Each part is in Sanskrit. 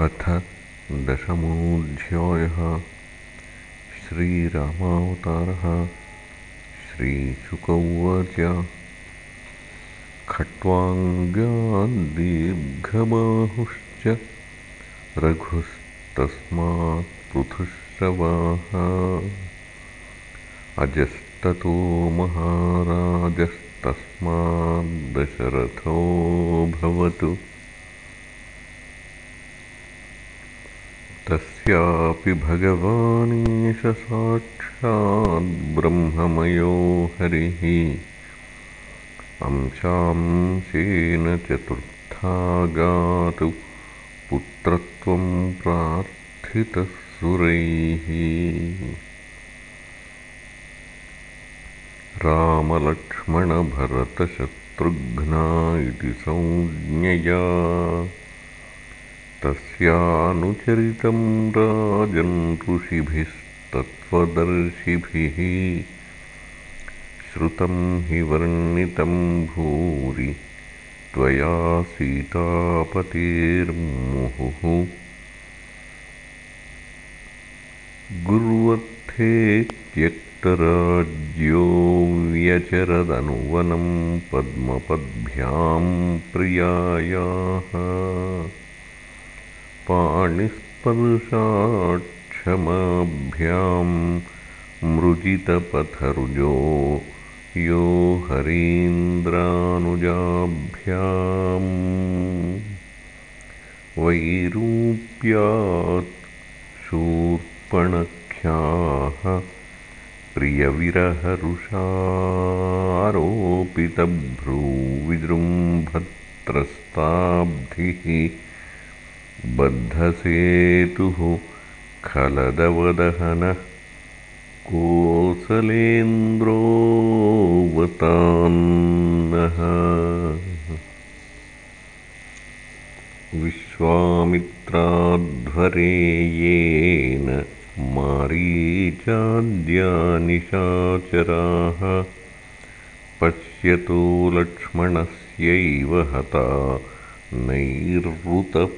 अथ दशमोऽध्यायः। श्रीरामावतारः श्रीशुक उवाच खट्वाङ्गाद्दीर्घबाहुश्च रघुस्तस्मात् पृथुश्रवाः। अजस्ततो भवतु तस्यापि भगवानीश साक्षाद्ब्रह्ममयो हरिः। अंशांशेन चतुर्थागातु पुत्रत्वं प्रार्थितः सुरैः रामलक्ष्मणभरतशत्रुघ्ना इति संज्ञया तस्यानुचरितं राजन् ऋषिभिस्तत्त्वदर्शिभिः श्रुतं हि वर्णितं भूरि त्वया सीतापतेर्मुहुः। गुर्वर्थे त्यक्तराज्यो व्यचरदनुवनं पद्मपद्भ्यां प्रियायाः पाणिस्पर्शाक्षमाभ्यां मृजितपथरुजो यो हरीन्द्रानुजाभ्याम्। वैरूप्यात् शूर्पणख्याः प्रियविरहरुषारोपितभ्रूविजृम्भत्रस्ताब्धिः बद्धसेतुः खलदवदहनः कोसलेन्द्रोऽवतान्नः विश्वामित्राध्वरेयेन मारीचाद्यानिशाचराः। पश्यतो लक्ष्मणस्यैव हता नैरृतपुङ्गवाः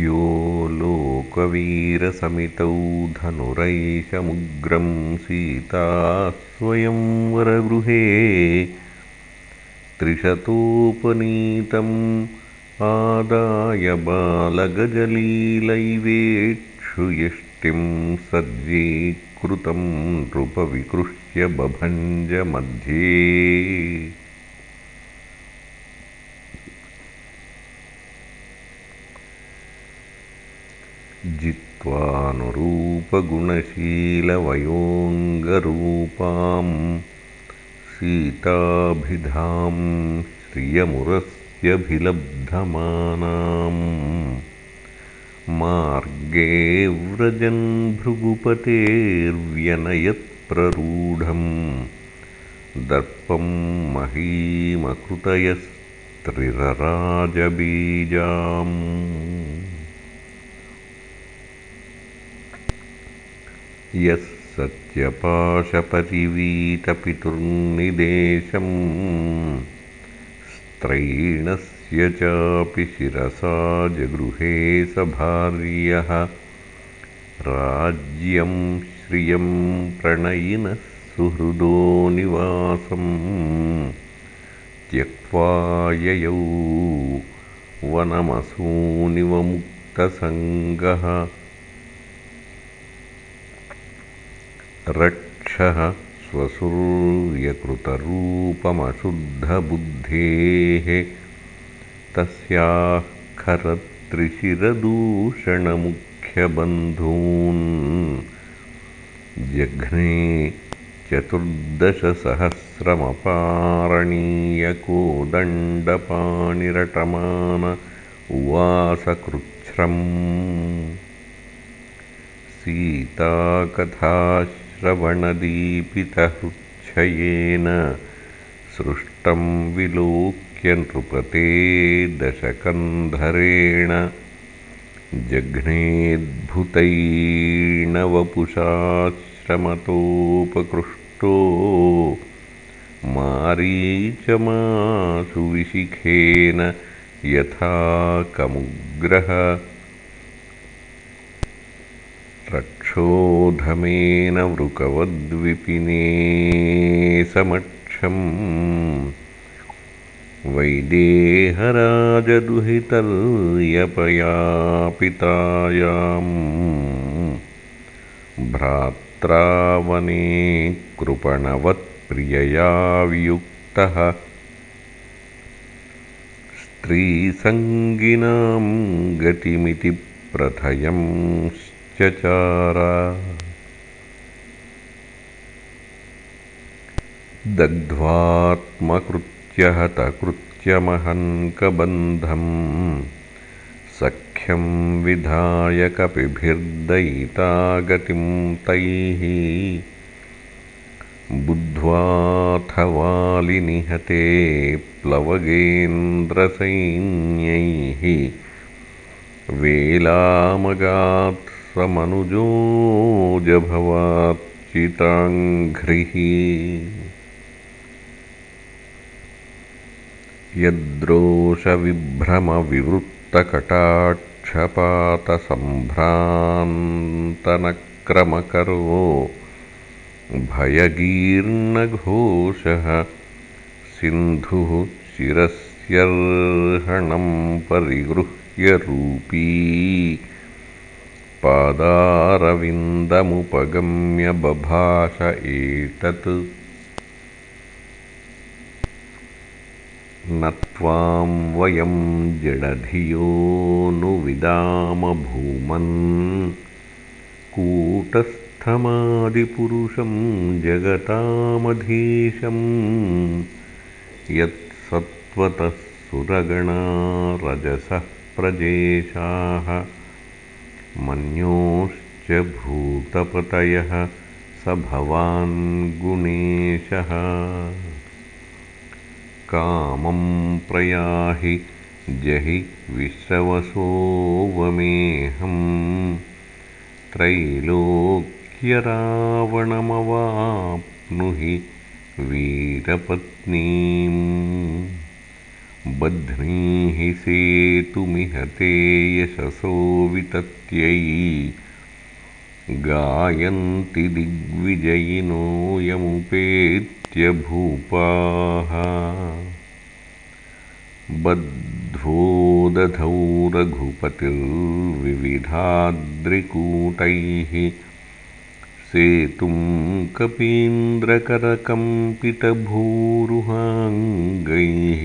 यो लोकवीरसमितौ धनुरैशमुग्रं सीता स्वयंवरगृहे त्रिशतोपनीतम् आदाय बालगजलीलैवेक्षुयष्टिं सज्जीकृतं नृपविकृष्य बभञ्जमध्ये। जित्वानुरूपगुणशीलवयोऽङ्गरूपाम् सीताभिधां श्रियमुरस्यभिलब्धमानाम् मार्गे व्रजन् भृगुपतेर्व्यनयत्प्ररूढम्। दर्पं महीमकृतयस्त्रिरराजबीजाम्। यः सत्यपाशपरिवीतपितुर्निदेशम् स्त्रैणस्य चापि शिरसा जगृहे स भार्यः राज्यं श्रियं प्रणयिनः सुहृदो निवासम्। त्यक्त्वा ययौ वनमसूनिवमुक्तसङ्गः। रक्षः स्वसूर्यकृतरूपमशुद्धबुद्धेः तस्याः खरत्रिशिरदूषणमुख्यबन्धून् जघ्ने चतुर्दशसहस्रमपारणीयकोदण्डपाणिरटमान उवासकृच्छ्रम् सीताकथाश्च श्रवणदीपितहृच्छयेन सृष्टं विलोक्य नृपते दशकन्धरेण जघ्नेऽद्भुतैर्णवपुषाश्रमतोपकृष्टो मारीचमासु विशिखेन यथा कमुग्रह रक्षोधमेन वृकवद्विपिने समक्षम् वैदेहराजदुहितर्यपयापितायाम् भ्रात्रावने कृपणवत्प्रियया वियुक्तः स्त्रीसङ्गिनां गतिमिति प्रथयंश्चचार दग्ध्वात्मकृत्यहतकृत्यमहङ्कबन्धम् सख्यं विधायकपिभिर्दयिता गतिं तैः। बुद्ध्वाथवालिनिहते प्लवगेन्द्रसैन्यैः। वेलामगात् समनुजोजभवाच्चिताङ्घ्रिः यद्रोषविभ्रमविवृत् कटाक्षपातसम्भ्रान्तनक्रमकरो भयगीर्णघोषः सिन्धुः शिरस्यर्हणं परिगृह्यरूपी पादारविन्दमुपगम्य बभाष एतत् न त्वां वयं जडधियो नु विदामभूमन् कूटस्थमादिपुरुषं जगतामधीशम् यत्सत्त्वतः सुरगणा रजसः प्रजेशाः। मन्योश्च भूतपतयः स भवान् गुणेशः कामं प्रयाहि जहि विश्रवसोऽवमेऽहं त्रैलोक्यरावणमवाप्नुहि वीरपत्नीम्। बध्नीः सेतुमिह ते यशसो वितत्यै गायन्ति दिग्विजयिनो यमुपेत्यभूपाः बद्धो रघुपतिर्विविधाद्रिकूटैः सेतुं कपीन्द्रकरकम्पितभूरुहाङ्गैः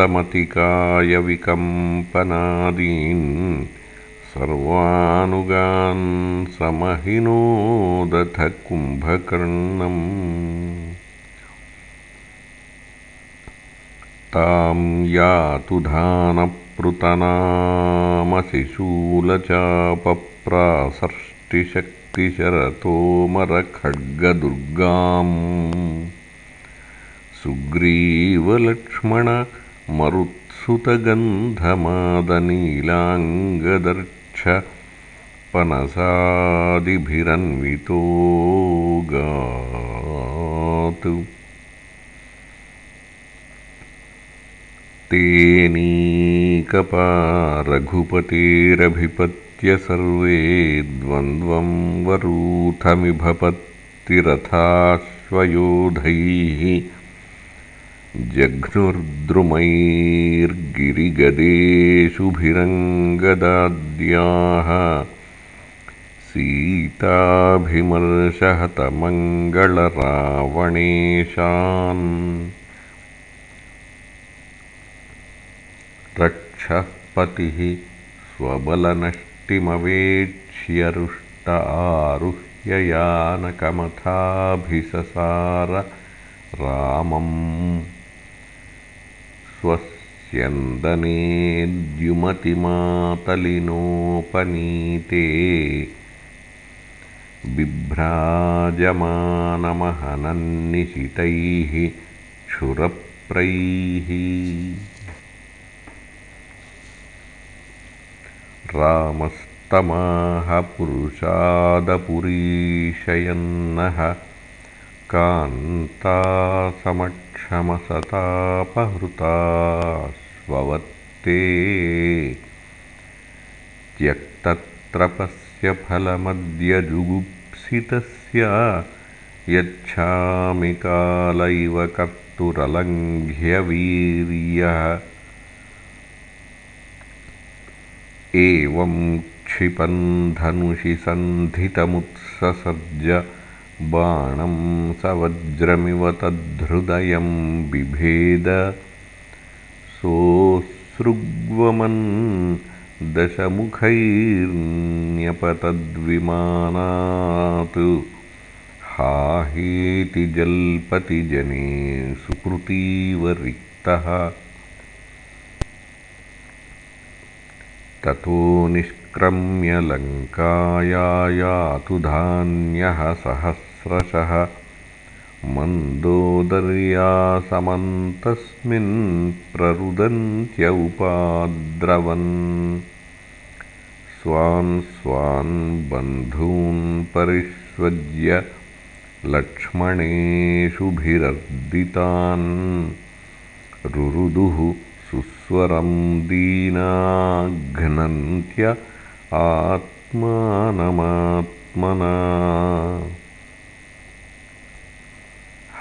प्रहस्तमतिकायविकम्पनादीन् सर्वानुगान् समहिनोदथ कुम्भकर्णम्। तां यातु धानपृतनामशिशूलचापप्रासर्ष्टिशक्तिशरतोमरखड्गदुर्गाम् गातु तेनीकपा रघुपतेरभिपत्य सर्वे द्वन्द्वं वरूथमिभपत्तिरथाश्ववाहनम् अश्वयोधैः जघ्नुर्द्रुमैर्गिरिगदेषुभिरङ्गदाद्याः सीताभिमर्शहतमङ्गलरावणेशान् रक्षः पतिः स्वबलनष्टिमवेक्ष्यरुष्ट आरुह्ययानकमथाभिससार रामम् स्वस्यन्दनेद्युमतिमातलिनोपनीते बिभ्राजमानमहनन्निशितैः क्षुरप्रैः रामस्तमाह पुरुषादपुरीशयन्नः कान्तासमक्षमसतापहृता स्ववत्ते त्यक्तत्रपस्य फलमद्यजुगुप्सितस्य यच्छामि काल इव कर्तुरलङ्घ्यवीर्यः एवं क्षिपन्धनुषि सन्धितमुत्ससर्ज बाणं स वज्रमिव तद्धृदयं बिभेद। सोऽसृग्वमन् दशमुखैर्न्यपतद्विमानात्। हाहेति जल्पतिजने सुकृतीव रिक्तः। ततो निष्क्रम्य लङ्काया यातु धान्यः सहस्रशः मन्दोदर्यासमन्तस्मिन् प्ररुदन्त्य उपाद्रवन्। स्वान् स्वान् बन्धून् परिष्वज्य लक्ष्मणेषुभिरर्दितान् रुरुदुः सुस्वरं दीनाघ्नन्त्य आत्मानमात्मना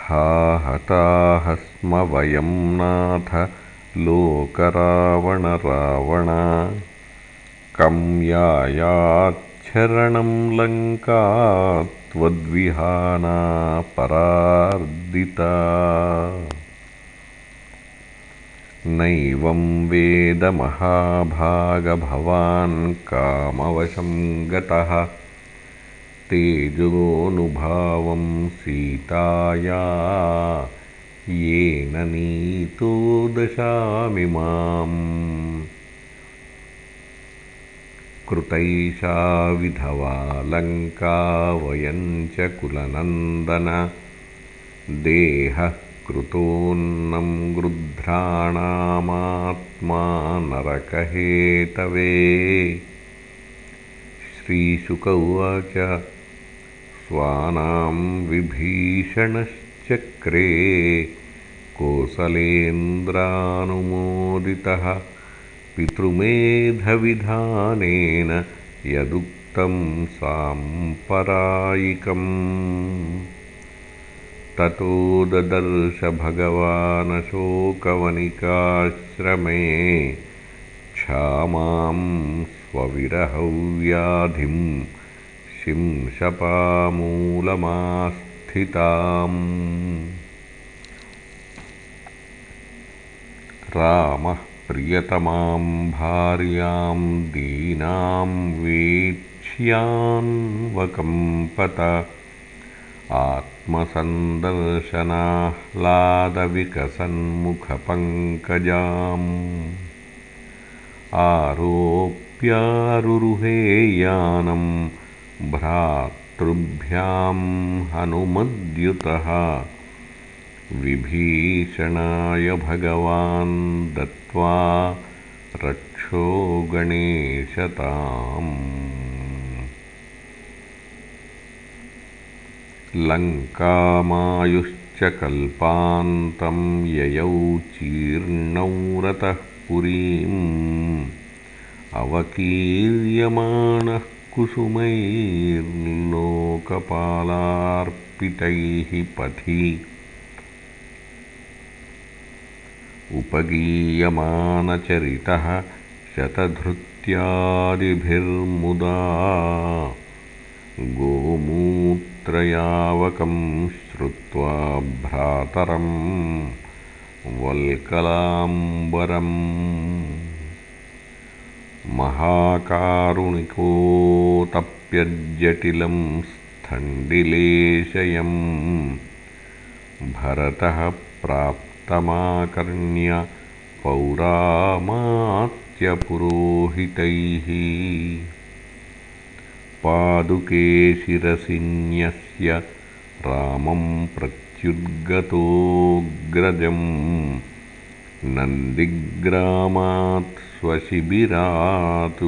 हा हताः स्म वयं नाथ लोकरावणरावण। कं यायाच्छरणं लङ्का त्वद्विहाना परार्दिता। नैवं वेदमहाभागभवान् कामवशं गतः तेजोऽनुभावं सीताया। येन नीतो दशामि माम्। कृतैषा विधवा लङ्का वयं च कुलनन्दन। देहः कृतोन्नं गृध्राणामात्मा नरकहेतवे। श्रीशुक उवाच स्वानां विभीषणश्चक्रे कोसलेन्द्रानुमोदितः पितृमेधविधानेन यदुक्तं साम्परायिकम्। ततो ददर्श भगवानशोकवनिकाश्रमे क्षामां स्वविरहव्याधिं शिंशपामूलमास्थिताम् रामः प्रियतमां भार्यां दीनां वीक्ष्यान्वकम्पत। आत्मसन्दर्शनाह्लादविकसन्मुखपङ्कजाम्। आरोप्यारुरुहे यानं भ्रातृभ्यां हनुमद्युतः विभीषणाय भगवान् दत्त्वा रक्षो गणेशताम्। लङ्कामायुश्च कल्पान्तं ययौ चीर्णौ रतः पुरीम्। अवकीर्यमाणः कुसुमैर्लोकपालार्पितैः पथि। उपगीयमानचरितः शतधृत्यादिभिर्मुदा। गोमूत्रयावकं श्रुत्वा भ्रातरं वल्कलाम्बरम् महाकारुणिकोतप्यज्जटिलं स्थण्डिलेशयम् भरतः प्राप्तमाकर्ण्य पौरामात्यपुरोहितैः। पादुके शिरसिन्यस्य रामं प्रत्युद्गतोऽग्रजम् नन्दिग्रामात् स्वशिबिरात्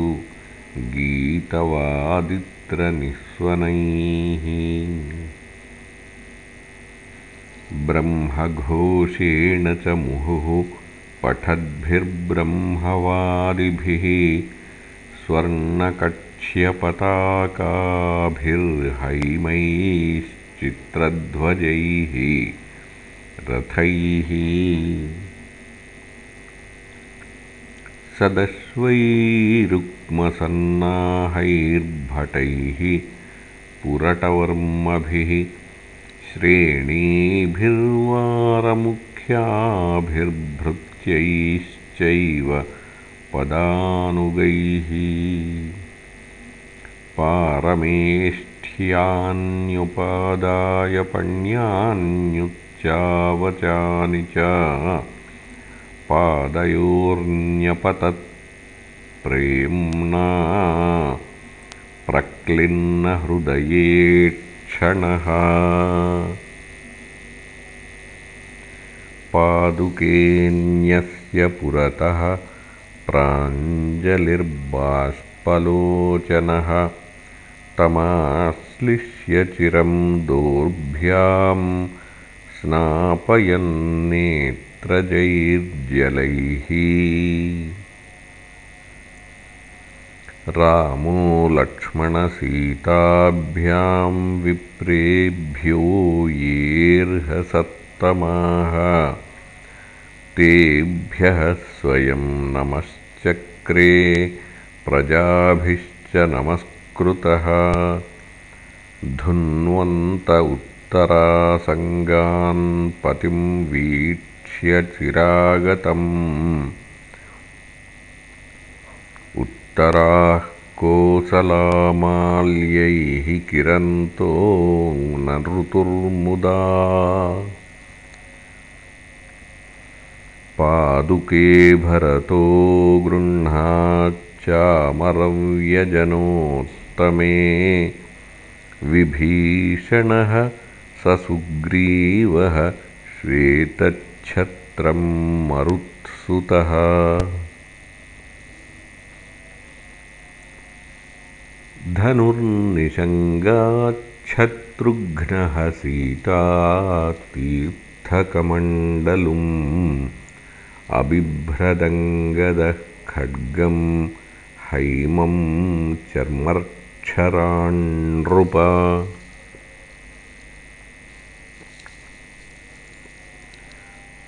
गीतवादित्रनिःस्वनैः। ब्रह्मघोषेण च मुहुः पठद्भिर्ब्रह्मवादिभिः स्वर्णकक्ष्यपताकाभिर्हैमैश्चित्रध्वजैः रथैः सदश्वैरुक्मसन्नाहैर्भटैः पुरटवर्मभिः श्रेणीभिर्वारमुख्याभिर्भृत्यैश्चैव पदानुगैः पारमेष्ठ्यान्युपादायपण्यान्युच्चावचानि च पादयोर्न्यपतत्प्रेम्णा प्रक्लिन्नहृदये क्षणः पादुकेऽन्यस्य पुरतः प्राञ्जलिर्बाष्पलोचनः तमाश्लिष्य चिरं दोर्भ्यां स्नापयन्नेत्रजैर्जलैः रामो लक्ष्मणसीताभ्यां विप्रेभ्यो येर्हसत्तमाः। तेभ्यः स्वयं नमश्चक्रे प्रजाभिश्च नमस्कृतः। धुन्वन्त उत्तरासङ्गान् पतिं वीक्ष्य चिरागतम् उत्तराः कोसलामाल्यैः किरन्तो न ऋतुर्मुदा पादुके भरतो गृह्णाच्चामरव्यजनोत्तमे विभीषणः स सुग्रीवः श्वेतच्छत्रं मरुत्सुतः। धनुर्निषङ्गाच्छत्रुघ्नः सीतातीर्थकमण्डलुम् अबिभ्रदङ्गदः खड्गं हैमं चर्मर्क्षराण्नृप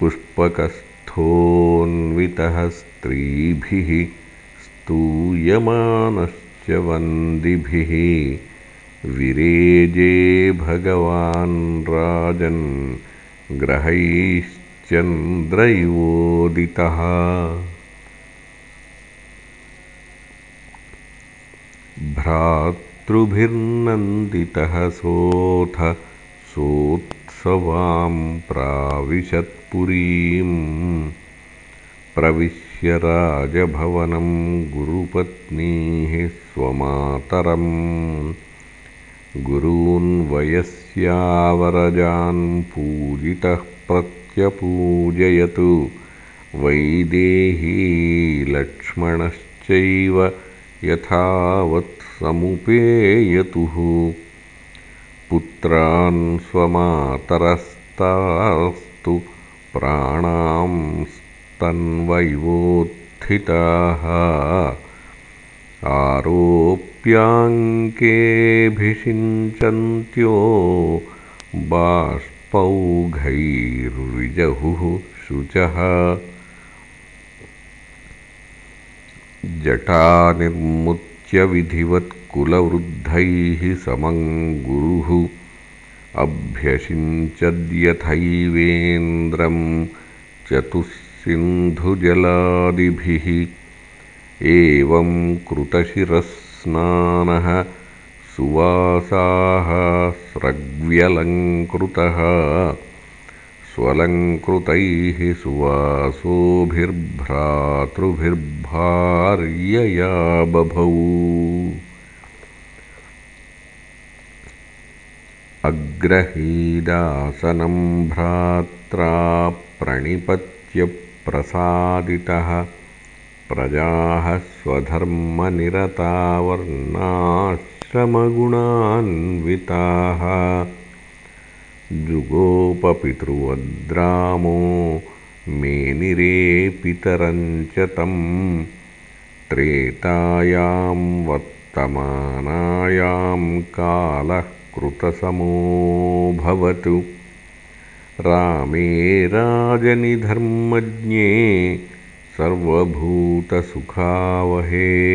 पुष्पकस्थोऽन्वितः स्त्रीभिः स्तूयमानश्च वन्दिभिः विरेजे भगवान् राजन् ग्रहैश्चन्द्रयोदितः। भ्रातृभिर्नन्दितः सोऽथ सोत्सवां प्राविशत्पुरीम् प्रविश्य राजभवनं गुरुपत्नीः स्वमातरम्। वयस्यावरजान् पूजितः प्रत्यपूजयतु। वैदेही लक्ष्मणश्चैव यथावत्समुपेयतुः पुत्रान् स्वमातरस्तास्तु प्राणांस्तन्वैवोत्थिताः आरोप्याङ्केऽभिषिञ्चन्त्यो बाष्पौघैर्विजहुः शुचः। जटानिर्मुच्य विधिवत् जटानिर्मुच्यविधिवत्कुलवृद्धैः समं गुरुः। अभ्यषिञ्चद्यथैवेन्द्रं चतुःसिन्धुजलादिभिः। एवं कृतशिरस्नानः सुवासाः स्रग्व्यलङ्कृतः स्वलङ्कृतैः सुवासोभिर्भ्रातृभिर्भार्यया बभौ अग्रहेदासनं भ्रात्रा प्रणिपत्यप्रसादितः। प्रजाः स्वधर्मनिरतावर्णाश्रमगुणान्विताः। जुगोपपितृवद्रामो मेनिरे पितरं च तं। त्रेतायां वर्तमानायां कालः कृतसमोऽभवतु रामे राजनिधर्मज्ञे सर्वभूतसुखावहे।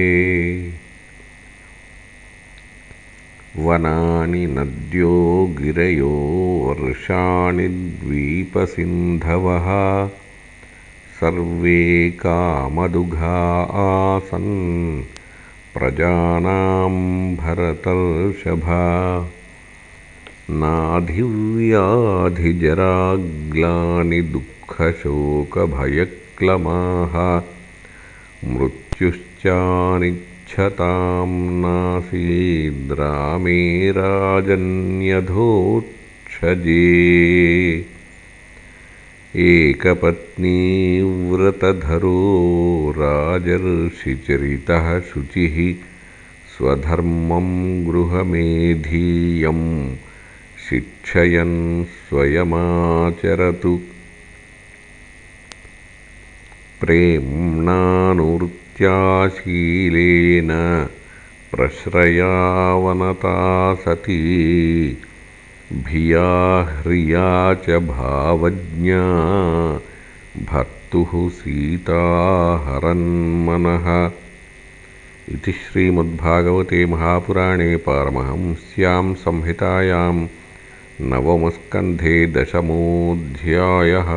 वनानि नद्यो गिरयो वर्षाणि द्वीपसिन्धवः। सर्वे कामदुघा आसन्। प्रजानां भरतर्षभा नाधिव्याधिजराग्लानि दुःखशोकभयक्लमाः मृत्युश्चानिच्छतां नासीद्रामे राजन्यधोक्षजे एकपत्नीव्रतधरो राजर्षिचरितः शुचिः स्वधर्मं गृहमेधीयम् शिक्षयन् स्वयमाचरतु। प्रेम्णानुवृत्त्याशीलेन प्रश्रयावनता सती। भिया ह्रिया च भावज्ञा। भर्तुः सीताहरन्मनः इति श्रीमद्भागवते महापुराणे पारमहंस्यां संहितायां नवमस्कन्धे दशमोऽध्यायः